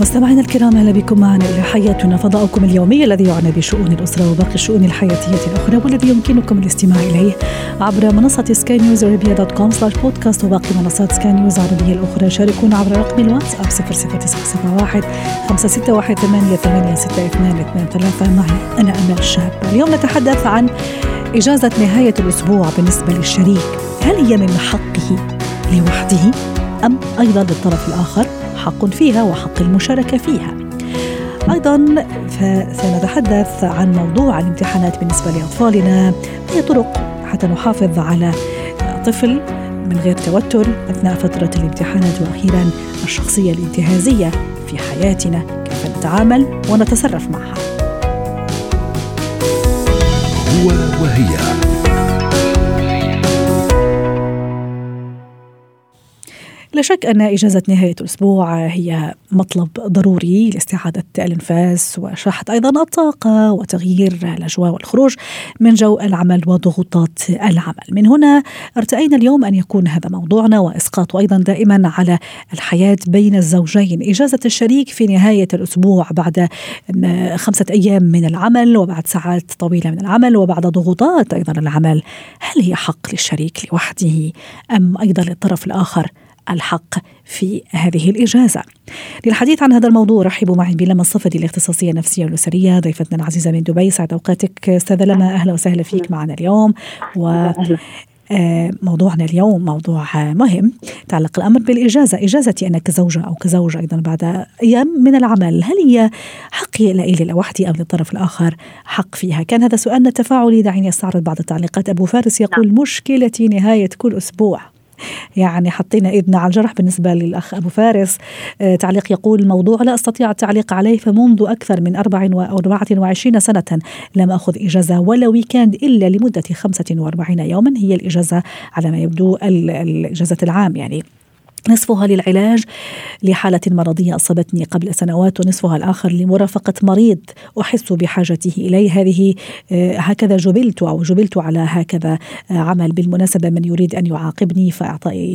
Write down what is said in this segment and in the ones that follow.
مستمعينا الكرام أهلا بكم معنا إلى حياتنا فضاؤكم اليومي الذي يعنى بشؤون الأسرة وباقي الشؤون الحياتية الأخرى والذي يمكنكم الاستماع إليه عبر منصة سكاي نيوز عربيه dot com slash بودكاست وباقي منصات سكاي نيوز العربية الأخرى. شاركونا عبر رقم الواتساب 00971 561 886223 معي أنا أمل الشاب اليوم نتحدث عن إجازة نهاية الأسبوع بالنسبة للشريك. هل هي من حقه لوحده؟ ام أيضا للطرف الآخر حق فيها وحق المشاركة فيها. أيضا فسنتحدث عن موضوع الامتحانات بالنسبة لأطفالنا. أي طرق حتى نحافظ على طفل من غير توتر أثناء فترة الامتحانات وأخيرا الشخصية الانتهازية في حياتنا كيف نتعامل ونتصرف معها. هو وهي. لا شك أن إجازة نهاية الأسبوع هي مطلب ضروري لاستعادة الأنفاس وشحذ أيضا الطاقة وتغيير الأجواء والخروج من جو العمل وضغوطات العمل. من هنا أرتأينا اليوم أن يكون هذا موضوعنا وإسقاط أيضا دائما على الحياة بين الزوجين. إجازة الشريك في نهاية الأسبوع بعد خمسة أيام من العمل وبعد ساعات طويلة من العمل وبعد ضغوطات أيضا العمل هل هي حق للشريك لوحده أم أيضا للطرف الآخر؟ الحق في هذه الإجازة. للحديث عن هذا الموضوع رحبوا معي بلما الصفدي الاختصاصية النفسية والأسرية ضيفتنا العزيزة من دبي. سعد أوقاتك أستاذة لما أهلا وسهلا فيك معنا اليوم. و آه، موضوعنا اليوم موضوع مهم تعلق الأمر بالإجازة، إجازتي أنا كزوجة أو كزوج أيضا بعد أيام من العمل، هل هي حقي لي لوحدي أم للطرف الآخر حق فيها؟ كان هذا سؤالنا التفاعلي. دعيني أستعرض بعض التعليقات، أبو فارس يقول نعم. مشكلتي نهاية كل أسبوع. يعني حطينا إيدنا على الجرح بالنسبة للأخ أبو فارس. آه، تعليق يقول الموضوع لا أستطيع التعليق عليه فمنذ أكثر من 24 سنة لم أخذ إجازة ولا ويكاند إلا لمدة 45 يوما هي الإجازة على ما يبدو الإجازة العام يعني. نصفها للعلاج لحالة مرضية أصابتني قبل سنوات ونصفها الآخر لمرافقة مريض أحس بحاجته إليه. هذه آه، هكذا جبلت أو جبلت على هكذا آه، عمل. بالمناسبة من يريد أن يعاقبني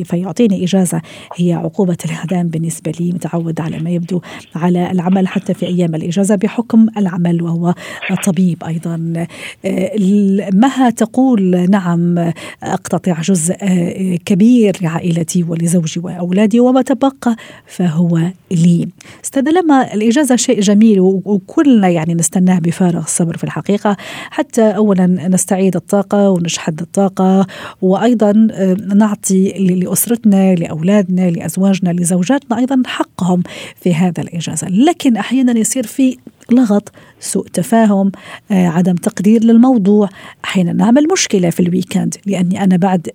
فيعطيني إجازة. هي عقوبة الإعدام بالنسبة لي متعود على ما يبدو على العمل حتى في أيام الإجازة بحكم العمل وهو طبيب أيضا. آه، مها تقول نعم أقتطع جزء كبير لعائلتي ولزوجي أولادي وما تبقى فهو لي. أستاذ الإجازة شيء جميل وكلنا يعني نستناه بفارغ الصبر في الحقيقة. حتى أولا نستعيد الطاقة ونشحذ الطاقة وأيضا آه، نعطي لأسرتنا لأولادنا لأزواجنا لزوجاتنا أيضا حقهم في هذا الإجازة لكن أحيانا يصير في لغط سوء تفاهم آه، عدم تقدير للموضوع. أحيانا نعمل مشكلة في ال weekend لأني أنا بعد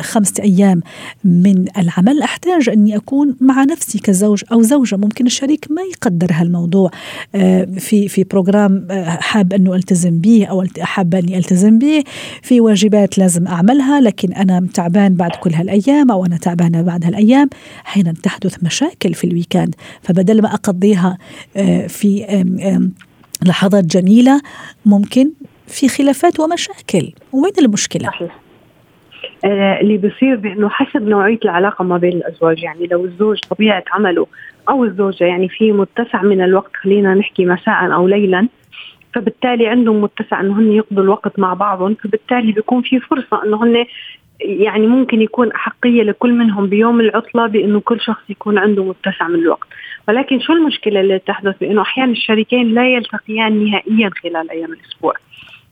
خمسة أيام من العمل أحتاج أني أكون مع نفسي كزوج أو زوجة. ممكن الشريك ما يقدر هالموضوع آه، في في program آه، حاب أنه ألتزم به أو حابة أني ألتزم به في واجبات لازم أعملها لكن أنا تعبان بعد كل هالأيام أو أنا تعبانة بعد هالأيام. أحيانا تحدث مشاكل في الويكند فبدل ما أقضيها في لحظات جميلة ممكن في خلافات ومشاكل وين المشكلة؟ صحيح آه اللي بيصير بأنه حسب نوعية العلاقة ما بين الأزواج يعني لو الزوج طبيعة عمله أو الزوجة يعني في متسع من الوقت خلينا نحكي مساء أو ليلا فبالتالي عندهم متسع إنه هن يقضوا الوقت مع بعضهم فبالتالي بيكون في فرصة إنه هن يعني ممكن يكون أحقية لكل منهم بيوم العطلة بأنه كل شخص يكون عنده متسع من الوقت. ولكن شو المشكلة اللي تحدث؟ بأنه أحيانا الشريكين لا يلتقيان نهائيا خلال أيام الأسبوع.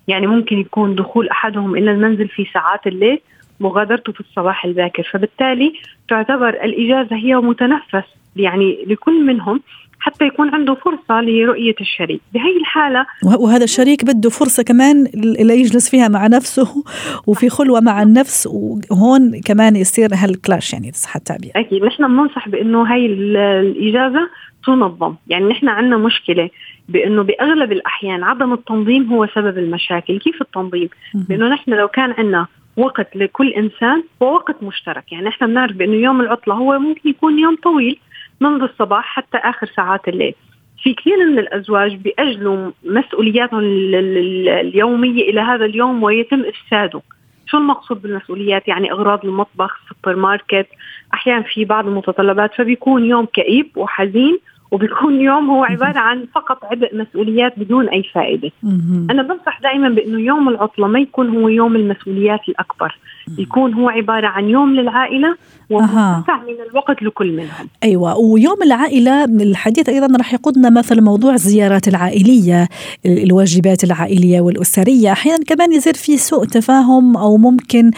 يعني ممكن يكون دخول أحدهم إلى المنزل في ساعات الليل مغادرته في الصباح الباكر. فبالتالي تعتبر الإجازة هي متنفس. يعني لكل منهم حتى يكون عنده فرصة لرؤية الشريك. بهي الحالة وهذا الشريك بده فرصة كمان ليجلس فيها مع نفسه وفي خلوة مع النفس وهون كمان يصير هالكلاش يعني صح التعبير. أكيد. نحن بننصح بأنه هاي الإجازة تنظم. يعني نحن عندنا مشكلة بأنه بأغلب الأحيان عدم التنظيم هو سبب المشاكل، كيف التنظيم؟ بأنه نحن لو كان عندنا وقت لكل إنسان هو وقت مشترك، يعني إحنا بنعرف بأنه يوم العطلة هو ممكن يكون يوم طويل. منذ الصباح حتى آخر ساعات الليل. في كثير من الأزواج بيأجلوا مسؤولياتهم اليومية إلى هذا اليوم ويتم إفساده. شو المقصود بالمسؤوليات؟ يعني أغراض المطبخ سوبر ماركت أحيانا في بعض المتطلبات فبيكون يوم كئيب وحزين وبيكون يوم هو عبارة عن فقط عبء مسؤوليات بدون أي فائدة. أنا بنصح دائما بأنه يوم العطلة ما يكون هو يوم المسؤوليات الأكبر. يكون هو عبارة عن يوم للعائلة ومتسع من الوقت لكل منهم. أيوة ويوم العائلة الحديث أيضا راح يقودنا مثلا موضوع الزيارات العائلية الواجبات العائلية والأسرية. أحيانا كمان يصير في سوء تفاهم أو ممكن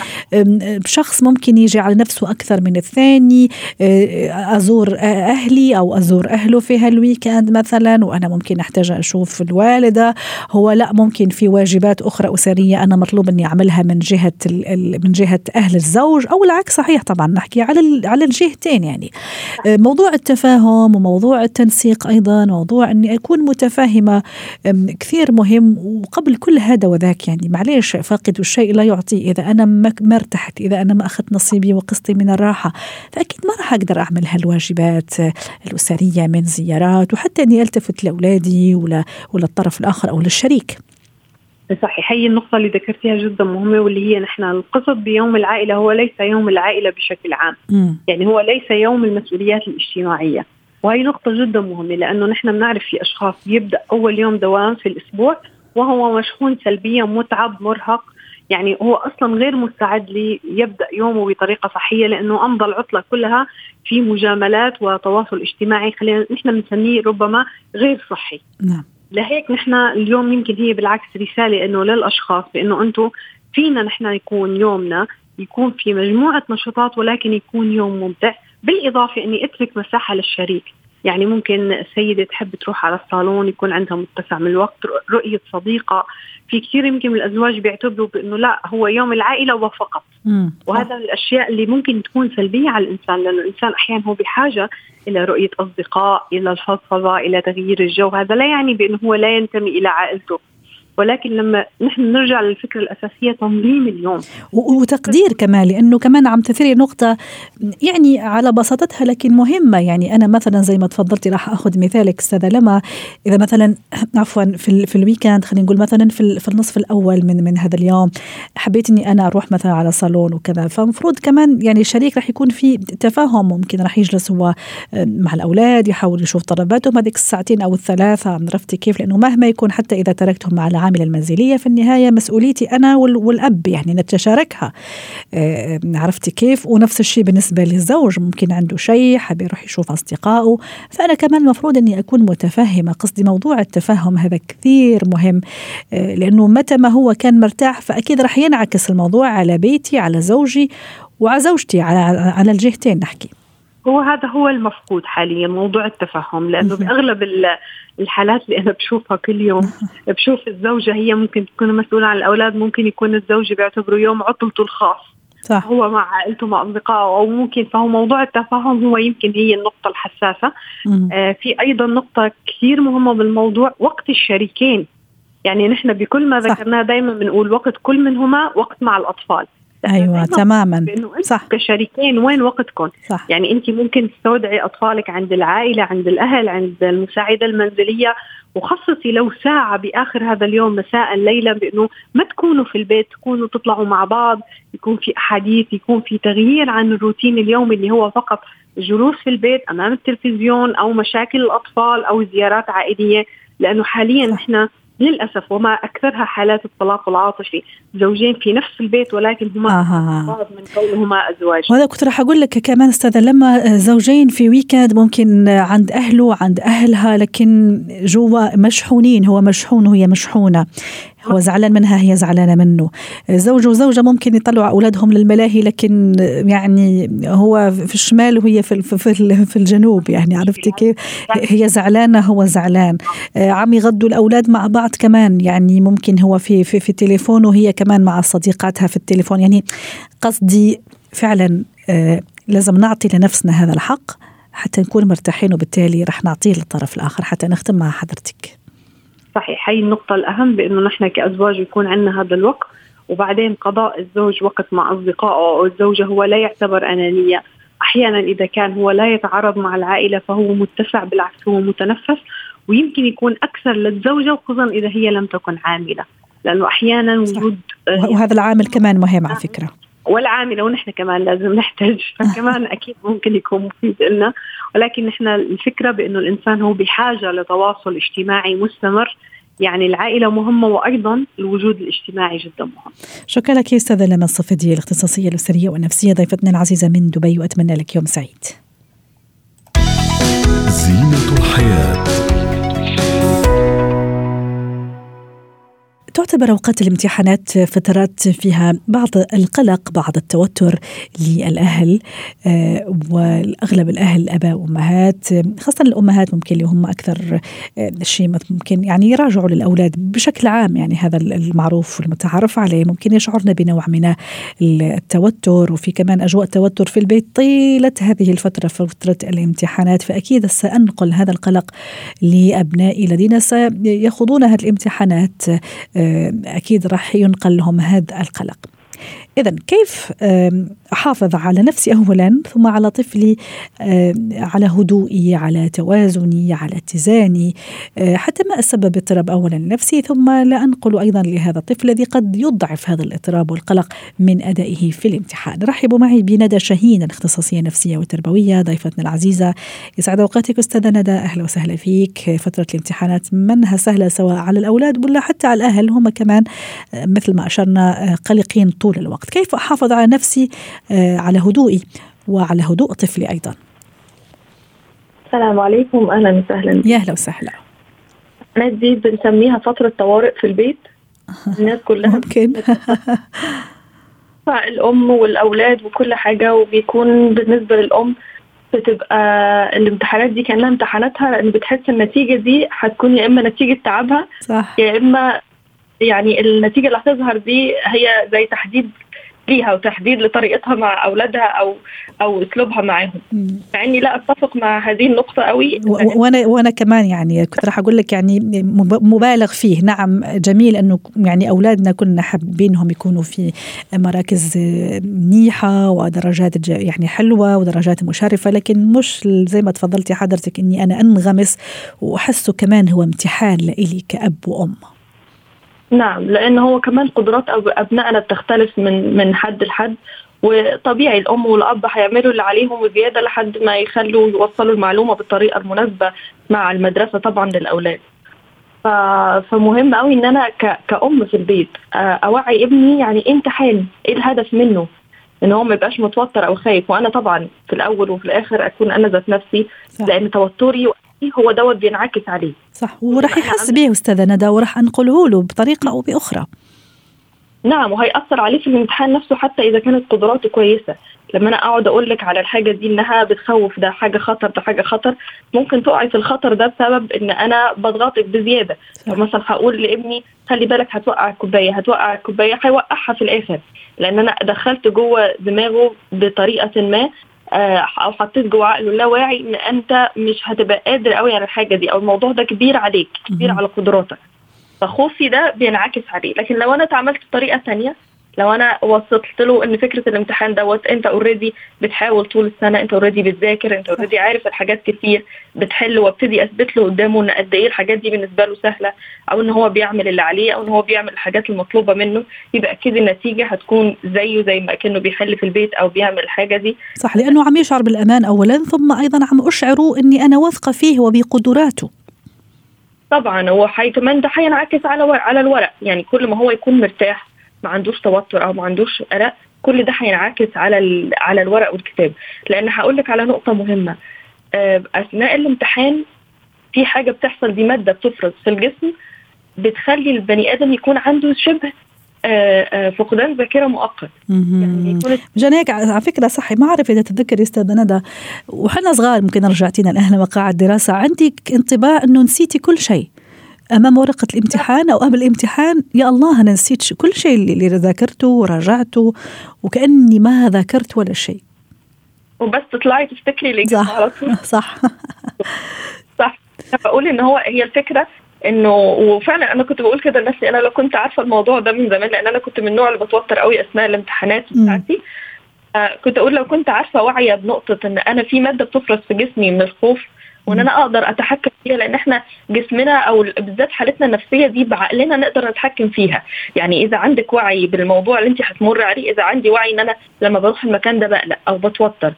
شخص ممكن يجي على نفسه أكثر من الثاني أزور أهلي أو أزور أهله في هالويكند مثلا وأنا ممكن أحتاج أشوف الوالدة. هو لا ممكن في واجبات أخرى أسرية أنا مطلوب أني أعملها من جهة من جهة أهل الزوج أو العكس صحيح طبعا. نحكي على على الجهتين يعني. موضوع التفاهم وموضوع التنسيق أيضا موضوع أني أكون متفاهمة كثير مهم وقبل كل هذا وذاك يعني. معليش فاقد الشيء لا يعطي إذا أنا ما ارتحت إذا أنا ما أخذت نصيبي وقسطي من الراحة. فأكيد ما راح أقدر أعمل هالواجبات الأسرية من زيارات وحتى إني ألتفت لأولادي ولا الطرف الآخر أو للشريك. صحيح. هي النقطة اللي ذكرتيها جدا مهمة واللي هي نحن القصد بيوم العائلة هو ليس يوم العائلة بشكل عام. م. يعني هو ليس يوم المسؤوليات الاجتماعية. وهي نقطة جدا مهمة لأنه نحن بنعرف في أشخاص يبدأ أول يوم دوام في الأسبوع وهو مشحون سلبيا متعب مرهق. يعني هو أصلا غير مستعد ليبدأ يومه بطريقة صحية لأنه أمضى العطلة كلها في مجاملات وتواصل اجتماعي. خلينا نحن بنسميه ربما غير صحي. نعم. لهيك نحن اليوم يمكن هي بالعكس رسالة إنه للأشخاص بإنه أنتم فينا نحن يكون يومنا يكون في مجموعة نشاطات ولكن يكون يوم ممتع بالإضافة إني أترك مساحة للشريك. يعني ممكن السيدة تحب تروح على الصالون يكون عندها متسع من الوقت رؤية صديقة. في كثير يمكن من الأزواج بيعتبروا بأنه لا هو يوم العائلة وفقط. وهذا من الأشياء اللي ممكن تكون سلبية على الإنسان لأنه الإنسان أحيانا هو بحاجة إلى رؤية أصدقاء إلى الفضفضة إلى تغيير الجو. هذا لا يعني بأنه هو لا ينتمي إلى عائلته. ولكن لما نحن نرجع للفكرة الأساسية تنظيم اليوم. وتقدير كمان لأنه كمان عم تثيري نقطة يعني على بساطتها لكن مهمة. يعني أنا مثلا زي ما تفضلتي راح آخذ مثالك أستاذة لما إذا مثلا عفوا في في الويكند خلينا نقول مثلا في في النصف الأول من من هذا اليوم حبيت إني أنا أروح مثلا على صالون وكذا. فمفروض كمان يعني الشريك راح يكون في تفاهم. ممكن راح يجلس هو مع الأولاد يحاول يشوف طلباتهم هذيك الساعتين أو الثلاثة. عرفتي كيف؟ لأنه مهما يكون حتى إذا تركتهم مع العاملة المنزلية في النهاية مسؤوليتي أنا والأب يعني نتشاركها. آه، عرفتي كيف؟ ونفس الشيء بالنسبة للزوج ممكن عنده شيء حاب يروح يشوف أصدقائه. فأنا كمان المفروض أني أكون متفهمة قصدي موضوع التفهم هذا كثير مهم. آه، لأنه متى ما هو كان مرتاح فأكيد رح ينعكس الموضوع على بيتي على زوجي وعلى زوجتي على على الجهتين نحكي. هو هذا هو المفقود حاليا موضوع التفهم لأنه بأغلب الحالات اللي أنا بشوفها كل يوم بشوف الزوجة هي ممكن تكون مسؤولة عن الأولاد ممكن يكون الزوج بيعتبره يوم عطلته الخاص. صح. هو مع عائلته مع أصدقائه أو ممكن فهو موضوع التفاهم هو يمكن هي النقطة الحساسة. آه في أيضا نقطة كثير مهمة بالموضوع وقت الشريكين. يعني نحن بكل ما ذكرناه دائما بنقول وقت كل منهما وقت مع الأطفال. أيوه تماما. صح. كشريكين وين وقتكم؟ صح. يعني أنت ممكن تستودعي أطفالك عند العائلة عند الأهل عند المساعدة المنزلية وخصصي لو ساعة بآخر هذا اليوم مساء ليلا بأنه ما تكونوا في البيت تكونوا تطلعوا مع بعض يكون في أحاديث يكون في تغيير عن الروتين اليومي اللي هو فقط جلوس في البيت أمام التلفزيون أو مشاكل الأطفال أو زيارات عائلية لأنه حاليا نحن للأسف وما أكثرها حالات الطلاق العاطفي زوجين في نفس البيت ولكن هما آه. من كونهما أزواج وهذا كنت راح أقول لك كمان أستاذة لما زوجين في ويكند ممكن عند أهله عند أهلها لكن جوا مشحونين هو مشحون وهي مشحونة هو زعلان منها هي زعلانة منه. زوج وزوجة ممكن يطلعوا أولادهم للملاهي لكن يعني هو في الشمال وهي في, في, في الجنوب يعني عرفتي كيف؟ هي زعلانة هو زعلان. عم يغدوا الأولاد مع بعض كمان يعني ممكن هو في في, في تليفون وهي كمان مع صديقاتها في التليفون. يعني قصدي فعلا آه، لازم نعطي لنفسنا هذا الحق حتى نكون مرتاحين وبالتالي رح نعطيه للطرف الآخر حتى نختم مع حضرتك. صحيح هي النقطة الأهم بأنه نحن كأزواج يكون عندنا هذا الوقت وبعدين قضاء الزوج وقت مع أصدقائه أو الزوجة هو لا يعتبر أنانية. أحيانا إذا كان هو لا يتعارض مع العائلة فهو متسع بالعكس هو متنفس ويمكن يكون أكثر للزوجة وخصوصا إذا هي لم تكن عاملة. لأنه أحيانا وجود وهذا العامل كمان مهم على فكرة. والعاملة ونحن كمان لازم نحتاج فكمان أكيد ممكن يكون مفيد لنا ولكن نحن الفكرة بأنه الإنسان هو بحاجة لتواصل اجتماعي مستمر يعني العائلة مهمة وأيضا الوجود الاجتماعي جدا مهم. شكرا لك أستاذة لما الصفدي الاختصاصية الأسرية والنفسية ضيفتنا العزيزة من دبي وأتمنى لك يوم سعيد. تعتبر أوقات الامتحانات فترات فيها بعض القلق بعض التوتر للأهل آه، والأغلب الأهل الاباء والامهات خاصة الأمهات ممكن اللي هم أكثر آه، شيء ممكن يعني يراجعوا للأولاد بشكل عام يعني هذا المعروف والمتعارف عليه. ممكن يشعرن بنوع من التوتر وفي كمان أجواء توتر في البيت طيلة هذه الفترة فترة الامتحانات. فأكيد سأنقل هذا القلق لأبنائي الذين سيخوضون هذه الامتحانات آه، أكيد راح ينقل لهم هذا القلق. إذا كيف أحافظ على نفسي أولا ثم على طفلي على هدوئي على توازني على اتزاني آه، حتى ما أسبب اضطراب أولا لنفسي ثم لا أنقل أيضا لهذا الطفل الذي قد يضعف هذا الاضطراب والقلق من أدائه في الامتحان. رحبوا معي بندى شاهين الاختصاصية النفسية والتربوية ضيفتنا العزيزة. يسعد أوقاتك أستاذة ندى. أهلا وسهلا فيك. فترة الامتحانات منها سهلة سواء على الأولاد ولا حتى على الأهل. هم كمان آه، مثل ما أشرنا آه، قلقين طول الوقت. كيف أحافظ على نفسي؟ آه، على هدوئي وعلى هدوء طفلي أيضا. السلام عليكم. أهلا وسهلا. يا أهلا وسهلا. دي بنسميها فترة طوارئ في البيت. الناس كلها ممكن. الأم والأولاد وكل حاجة وبيكون بالنسبة للأم بتبقى الامتحانات دي كأنها امتحاناتها لأن بتحس النتيجة دي هتكون يا إما نتيجة تعبها صح. يا إما يعني النتيجة اللي هتظهر دي هي زي تحديد ليها وتحديد لطريقتها مع أولادها أو أو أسلوبها معاهم. مع إني لا أتفق مع هذه النقطة قوي. وأنا وأنا كمان يعني كنت راح أقول لك يعني مبالغ فيه. نعم جميل أنه يعني أولادنا كنا حابينهم يكونوا في مراكز منيحة ودرجات يعني حلوة ودرجات مشرفة لكن مش زي ما تفضلتي حضرتك إني أنا أنغمس وأحسه كمان هو امتحان لإلي كأب وأم. نعم لأن هو كمان قدرات أبنائنا بتختلف من من حد لحد وطبيعي الأم والأب هيعملوا اللي عليهم وزيادة لحد ما يخلوا يوصلوا المعلومة بالطريقة المناسبة مع المدرسة طبعا للأولاد. فمهم قوي إن أنا كأم في البيت أوعي ابني يعني إيه امتحان إيه الهدف منه؟ إن هو ما يبقاش متوتر أو خايف وأنا طبعا في الأول وفي الآخر أكون أنا ذات نفسي لأن توتري هو دوت بينعكس عليه. صح وراح يحس به أستاذة ندى وراح انقله له بطريقة أو بأخرى. نعم وهيأثر عليه في الامتحان نفسه حتى إذا كانت قدراته كويسة. لما أنا أقعد أقول لك على الحاجة دي إنها بتخوف ده حاجة خطر ده حاجة خطر ممكن تقعي في الخطر ده بسبب إن أنا بضغطك بزيادة. مثلا هقول لابني خلي بالك هتوقع الكوباية هتوقع الكوباية هيوقعها في الآخر. لأن أنا دخلت جوه دماغه بطريقة ما أو حطيت عقله اللاواعي إن أنت مش هتبقى قادر قوي على الحاجة دي أو الموضوع ده كبير عليك كبير على قدراتك. فخوفي ده بينعكس عليه. لكن لو أنا اتعاملت بطريقة ثانية لو أنا وصلت له إن فكرة الامتحان دوت أنت اوريدي بتحاول طول السنة أنت already بتذاكر أنت already عارف الحاجات كتير بتحل وابتدي أثبت له قدامه إن قد إيه الحاجات دي بالنسبة له سهلة أو إن هو بيعمل اللي عليه أو إن هو بيعمل الحاجات المطلوبة منه يبقى أكيد النتيجة هتكون زيه زي ما كأنه بيحل في البيت أو بيعمل الحاجة دي. صح لأنه عم يشعر بالأمان اولا ثم أيضا عم اشعره إني أنا واثقة فيه وبقدراته. طبعا هو كمان ده هينعكس على على الورق يعني كل ما هو يكون مرتاح ما عندوش توتر أو ما عندوش قلق كل ده هينعكس على على الورق والكتاب. لأن هقول لك على نقطة مهمة. آه، أثناء الامتحان في حاجة بتحصل دي مادة بتفرز في الجسم بتخلي البني آدم يكون عنده شبه آه، آه، فقدان ذاكرة مؤقت. يعني مشان هيك على فكرة صحي ما أعرف إذا تتذكري أستاذ ندى. وحنا صغار ممكن رجعتينا الاهل مقاعد دراسه عندك انطباع إنه نسيتي كل شيء. أمام ورقة الامتحان أو قبل الامتحان يا الله أنا نسيت كل شيء اللي ذاكرته وراجعته وكأني ما ذاكرت ولا شيء وبس تطلعي تفتكري الاجابه على طول. صح. صح. بقول إن هو هي الفكرة إنه وفعلا أنا كنت بقول كده لنفسي أنا لو كنت عارفة الموضوع ده من زمان لأن أنا كنت من النوع اللي بتوتر قوي أثناء الامتحانات بتاعتي. آه كنت أقول لو كنت عارفة واعيه بنقطة إن أنا في مادة بتفرز في جسمي من الخوف وإن أنا أقدر أتحكم فيها لأن إحنا جسمنا أو بالذات حالتنا النفسية دي بعقلنا نقدر نتحكم فيها. يعني إذا عندك وعي بالموضوع اللي أنت هتمر عليه إذا عندي وعي إن أنا لما بروح المكان ده بقلق أو بتوتر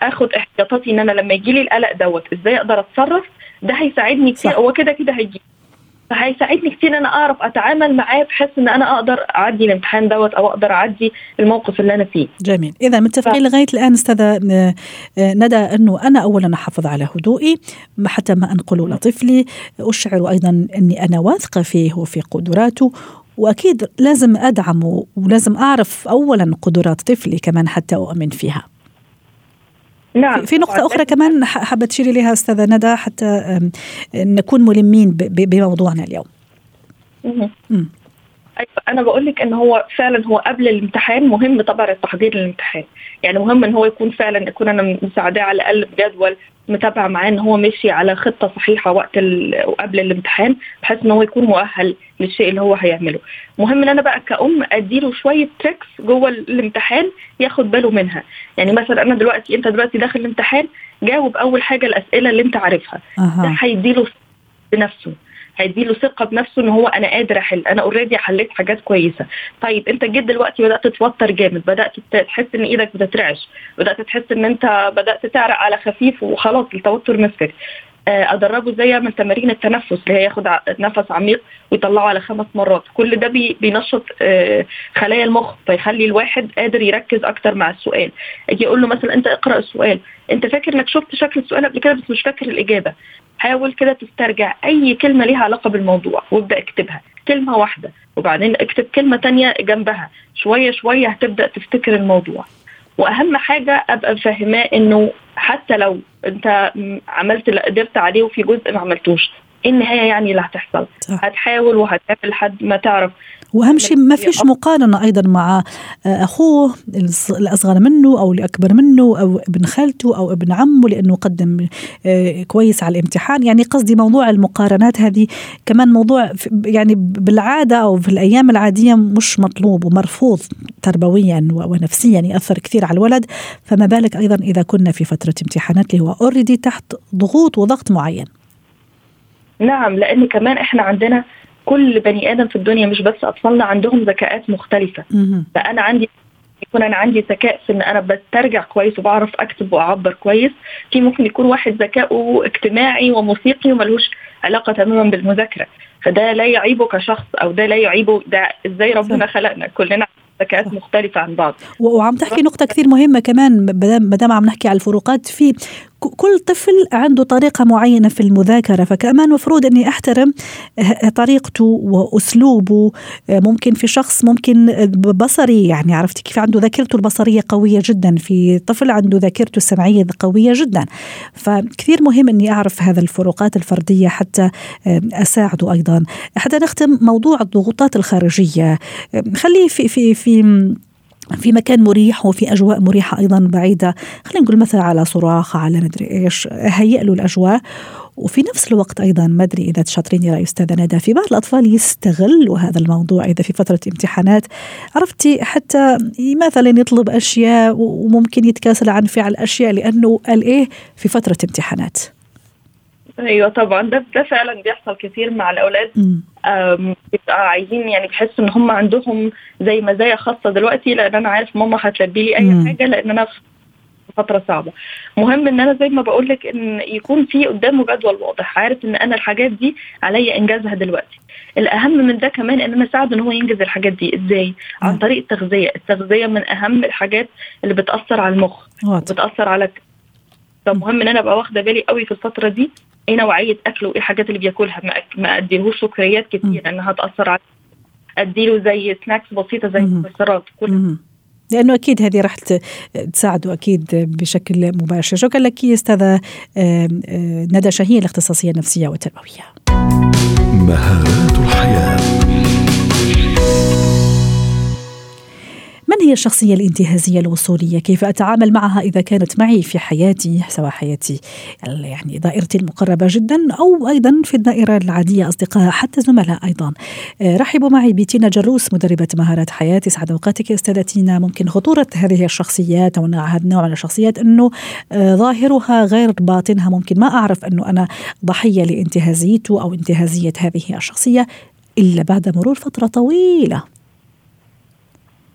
فاخد احتياطاتي إن أنا لما يجي لي القلق دوت إزاي أقدر أتصرف؟ ده هيساعدني كتير هو كده كده هيجي. فهيساعدني كتير إن أنا أعرف أتعامل معاه بحيث إن أنا أقدر أعدي الامتحان دوت أو أقدر أعدي الموقف اللي أنا فيه. جميل، إذا متفقين ف... لغاية الآن أستاذة ندى أنه أنا اولا أحافظ على هدوئي حتى ما أنقله لطفلي، أشعر أيضا إني أنا واثقة فيه وفي قدراته وأكيد لازم أدعمه ولازم أعرف اولا قدرات طفلي كمان حتى أؤمن فيها. نعم. في نقطة أخرى كمان حابة تشيري لها أستاذة ندى حتى نكون ملمين بموضوعنا اليوم. أيوة أنا بقول لك إن هو فعلا هو قبل الامتحان مهم طبعا التحضير للامتحان، يعني مهم إن هو يكون فعلا يكون أنا مساعداه على الأقل بجدول متابعة معاه إن هو ماشي على خطة صحيحة وقت قبل الامتحان بحيث إن هو يكون مؤهل للشيء اللي هو هيعمله. مهم إن أنا بقى كأم أديله شوية tricks جوه الامتحان ياخد باله منها، يعني مثلا أنا دلوقتي أنت دلوقتي داخل الامتحان جاوب أول حاجة الأسئلة اللي أنت عارفها. أه. ده هيديله بنفسه. هيديله ثقة بنفسه إن هو أنا قادر أحل. أنا already حليت حاجات كويسة. طيب أنت جيت دلوقتي بدأت تتوتر جامد. بدأت تحس إن إيدك بتترعش. بدأت تحس إن أنت بدأت تعرق على خفيف وخلاص التوتر مسكك. ادربه زي من تمارين التنفس اللي هي ياخد نفس عميق ويطلعه على خمس مرات. كل ده بينشط خلايا المخ فيخلي الواحد قادر يركز أكتر مع السؤال. أجي أقول له مثلا أنت اقرأ السؤال. أنت فاكر إنك شفت شكل السؤال قبل كده بس مش فاكر الإجابة. حاول كده تسترجع أي كلمة ليها علاقة بالموضوع وابدأ اكتبها. كلمة واحدة. وبعدين اكتب كلمة تانية جنبها. شوية شوية هتبدأ تفتكر الموضوع. وأهم حاجة أبقى فاهماه إنه حتى لو أنت عملت اللي قدرت عليه وفي جزء ما عملتوش. النهاية يعني اللي هتحصل صح. هتحاول وهتعمل لحد ما تعرف. وأهم شيء ما فيش مقارنة أيضا مع أخوه الأصغر منه أو الأكبر منه أو ابن خالته أو ابن عمه لأنه قدم كويس على الامتحان. يعني قصدي موضوع المقارنات هذه كمان موضوع يعني بالعادة أو في الأيام العادية مش مطلوب ومرفوض تربويا ونفسيا يأثر كثير على الولد. فما بالك أيضا إذا كنا في فترة امتحانات اللي هو اوريدي تحت ضغوط وضغط معين. نعم لأن كمان إحنا عندنا كل بني آدم في الدنيا مش بس أطفالنا عندهم ذكاءات مختلفة. فأنا عندي يكون أنا عندي ذكاء في إن أنا بسترجع كويس وبعرف أكتب وأعبر كويس. في ممكن يكون واحد ذكاؤه اجتماعي وموسيقي وملهوش علاقة تماما بالمذاكرة. فده لا يعيبه كشخص أو ده لا يعيبه ده إزاي ربنا خلقنا؟ كلنا ذكاءات مختلفة عن بعض. وعم تحكي نقطة كثير مهمة كمان ما دام عم نحكي على الفروقات في كل طفل عنده طريقة معينة في المذاكرة فكمان مفروض أني أحترم طريقته وأسلوبه. ممكن في شخص ممكن بصري يعني عرفتي كيف عنده ذاكرته البصرية قوية جدا. في طفل عنده ذاكرته السمعية قوية جدا. فكثير مهم أني أعرف هذا الفروقات الفردية حتى أساعده أيضا. حتى نختم موضوع الضغوطات الخارجية. خليه في في في في مكان مريح وفي أجواء مريحة أيضا بعيدة. خلينا نقول مثلا على صراخ على مدري إيش هيئ له الأجواء. وفي نفس الوقت أيضا ما ادري إذا تشاطريني رأي أستاذة ندى. في بعض الأطفال يستغلوا هذا الموضوع إذا في فترة امتحانات. عرفتي حتى مثلا يطلب أشياء وممكن يتكاسل عن فعل أشياء لأنه قال إيه في فترة امتحانات. أيوه طبعا. ده ده فعلا بيحصل كتير مع الأولاد. بيبقى عايزين يعني بيحسوا إن هم عندهم زي مزايا خاصة دلوقتي لأن أنا عارف ماما هتلبي لي أي مم. حاجة لأن أنا في فترة صعبة. مهم إن أنا زي ما بقول لك إن يكون في قدامه جدول واضح. عارف إن أنا الحاجات دي عليا إنجازها دلوقتي. الأهم من ده كمان إن أنا أساعده إن هو ينجز الحاجات دي. إزاي؟ عن طريق التغذية. التغذية من أهم الحاجات اللي بتأثر على المخ بتأثر على فمهم إن أنا أبقى واخدة بالي قوي في الفترة دي. إيه نوعية أكله؟ وايه الحاجات اللي بياكلها؟ ما, ما اديلهوش سكريات كتير لأنها هتاثر على أديله زي سناكس بسيطة زي المكسرات. كلها لأنه أكيد هذه راح تساعده أكيد بشكل مباشر. شكرا لك أستاذة ندى شاهين الاختصاصية النفسية والتربوية. مهارات الحياة. من هي الشخصية الانتهازية الوصولية؟ كيف أتعامل معها إذا كانت معي في حياتي سواء حياتي يعني دائرتي المقربة جدا أو أيضا في الدائرة العادية أصدقاء حتى زملاء أيضا. آه، رحبوا معي بتينا جروس مدربة مهارات حياة سعد أوقاتك أستاذة تينا ممكن خطورة هذه الشخصيات أو هذا النوع من الشخصيات أنه آه، ظاهرها غير باطنها. ممكن ما أعرف أنه أنا ضحية لانتهازيته أو انتهازية هذه الشخصية إلا بعد مرور فترة طويلة.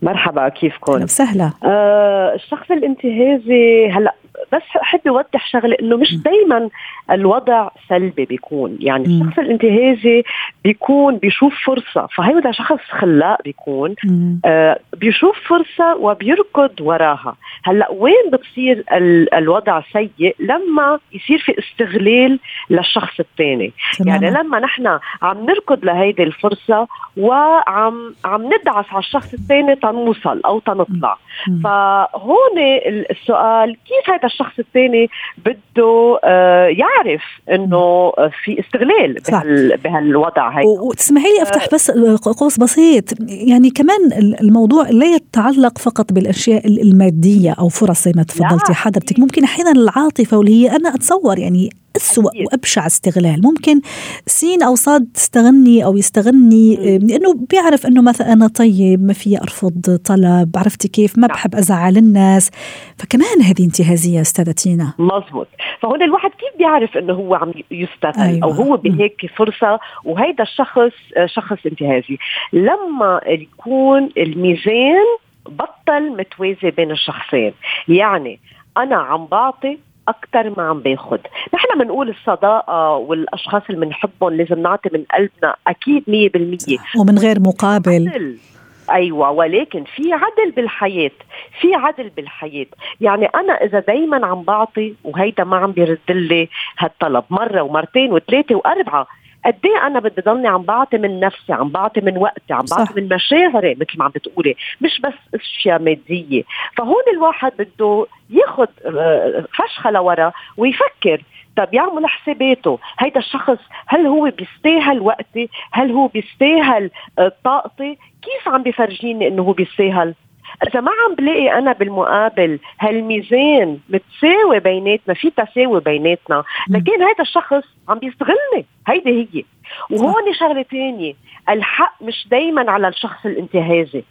مرحبا كيفكم؟ وسهلا. آه الشخص الانتهازي هلأ بس أحب أوضح شغلة إنه مش دائما الوضع سلبي بيكون. يعني م. الشخص الانتهازي بيكون بيشوف فرصة فهيدا شخص خلاق بيكون. آه بيشوف فرصة وبيركض وراها. هلأ وين بتصير ال الوضع سيء؟ لما يصير في استغلال للشخص الثاني. يعني لما نحن عم نركض لهيدي الفرصة وعم عم ندعس على الشخص الثاني تنوصل أو تنطلع. فهون السؤال كيف هذا الشخص الثاني بده آه يعرف إنه في استغلال بهال بهالوضع هي وتسمحي لي أفتح آه. بس قوس بسيط. يعني كمان الموضوع لا يتعلق فقط بالأشياء المادية أو فرص زي ما تفضلتي حضرتك. ممكن أحيانا العاطفة واللي هي أنا أتصور يعني أسوأ وأبشع استغلال. ممكن سين أو صاد تستغني أو يستغني لأنه بيعرف أنه مثلا أنا طيب ما في أرفض طلب عرفتي كيف؟ ما نعم. بحب أزعل الناس. فكمان هذه انتهازية أستاذة تينا. مزبوط فهون الواحد كيف بيعرف أنه هو عم يستغل أيوة. أو هو بهيك فرصة؟ وهيدا الشخص شخص انتهازي. لما يكون الميزان بطل متوازي بين الشخصين. يعني أنا عم بعطي أكثر ما عم باخذ نحن بنقول الصداقة والأشخاص اللي بنحبهم لازم نعطي من قلبنا أكيد 100% ومن غير مقابل. أيوه ولكن في عدل بالحياة في عدل بالحياة. يعني أنا إذا دائما عم بعطي وهيدا ما عم بيرد لي هالطلب مرة ومرتين وثلاثة وأربعة قد إيه أنا بدي ضلني عم بعطي من نفسي عم بعطي من وقتي عم بعطي صح. من مشاعري مثل ما عم بتقولي مش بس أشياء مادية. فهون الواحد بده ياخذ آه، فشخة لورا ويفكر طب يعمل حساباته. هيدا الشخص هل هو بيستاهل وقتي؟ هل هو بيستاهل آه، طاقتي؟ كيف عم بفرجيني إنه هو بيستاهل؟ اذا ما عم بلاقي أنا بالمقابل هالميزان متساوي بيناتنا في تساوي بيناتنا. لكن هذا الشخص عم بيستغلني هيدي هي. وهون شغلة ثانية الحق مش دايما على الشخص الانتهازي.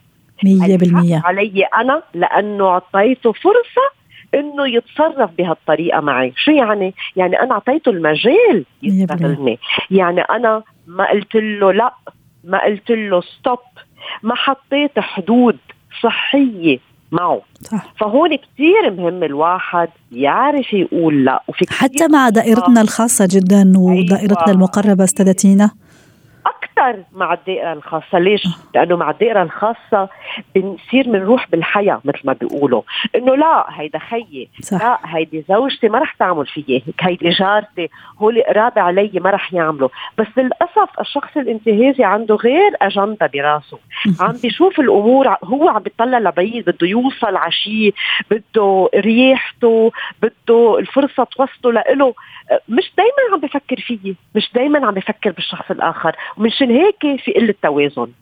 مية بالمية. علي أنا لأنه أعطيته فرصة إنه يتصرف بهالطريقة معي. شو يعني؟ يعني أنا أعطيته المجال يستغلني. يعني أنا ما قلت له لا ما قلت له ستوب ما حطيت حدود. صحية معه صح. فهون كثير مهم الواحد يعرف يقول لا وفي حتى مع دائرتنا الخاصة جدا ودائرتنا أيوة. المقربه استاذتينا أكثر مع الدائرة الخاصة. ليش؟ لأنه مع الدائرة الخاصة بنصير بنروح بالحياة مثل ما بيقولوا. إنه لا هيدا خيي. صح. لا هيدي زوجتي ما رح تعمل فيي. هيك هيدي جارتي هول قرابة علي ما رح يعملوا. بس للأسف الشخص الانتهازي عنده غير اجنده براسه. عم بيشوف الأمور هو عم بيطلع لبعيد. بده يوصل على شيء بده ريحته بده الفرصة توصله لإله مش دايما عم بفكر فيي. مش دايما عم بفكر بالشخص الآخر. ومنشان هيك في قلة توازن.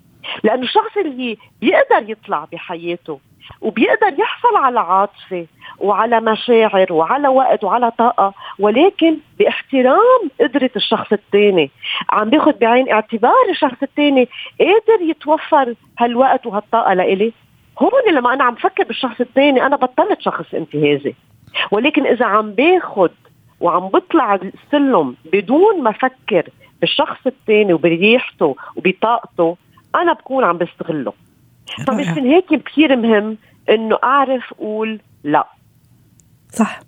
لأنه الشخص اللي بيقدر يطلع بحياته وبيقدر يحصل على عاطفة وعلى مشاعر وعلى وقت وعلى طاقة ولكن باحترام قدرة الشخص الثاني. عم بياخذ بعين اعتبار الشخص الثاني قادر يتوفر هالوقت وهالطاقة لإلي. هون لما أنا عم فكر بالشخص الثاني أنا بطلت شخص انتهازي. ولكن إذا عم باخذ وعم بطلع السلم بدون ما أفكر بالشخص الثاني وبريحته وبطاقته أنا بكون عم بستغله. فمشان هيك كثير مهم إنه أعرف أقول لا. صح.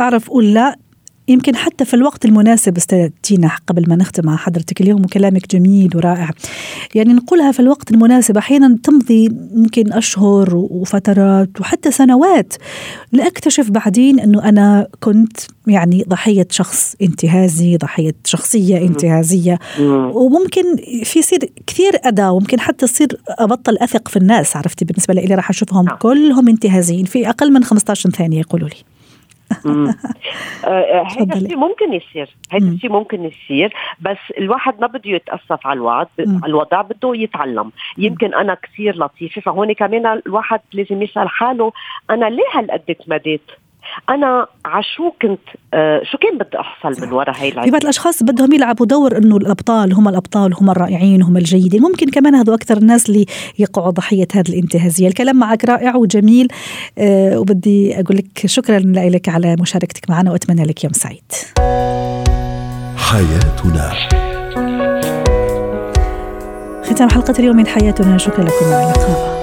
أعرف أقول لا يمكن حتى في الوقت المناسب استاذتينا قبل ما نختم مع حضرتك اليوم وكلامك جميل ورائع. يعني نقولها في الوقت المناسب أحيانا تمضي ممكن أشهر وفترات وحتى سنوات لأكتشف بعدين إنه أنا كنت يعني ضحية شخص انتهازي ضحية شخصية انتهازية. وممكن في يصير كثير اذى وممكن حتى تصير أبطل أثق في الناس عرفتي؟ بالنسبة لي راح أشوفهم نعم. كلهم انتهازيين في أقل من 15 ثانية يقولوا لي. هذا الشيء ممكن يصير هذا الشيء ممكن يصير بس الواحد ما بده يتأسف على الوضع الوضع بده يتعلم. يمكن أنا كثير لطيفة فهون كمان الواحد لازم يسأل حاله أنا ليه هالقد تمديت أنا عشو كنت آه شو كان بدي أحصل من وراء هاي العيب في بعض الأشخاص بدهم يلعبوا دور إنه الأبطال هم الأبطال هم الرائعين هم الجيدين. ممكن كمان هذو أكثر الناس اللي يقعوا ضحية هذه الانتهازية. الكلام معك رائع وجميل آه وبدي أقول لك شكرا لك على مشاركتك معنا وأتمنى لك يوم سعيد. حياتنا. ختام حلقة اليوم من حياتنا. شكرا لكم على اللقاء.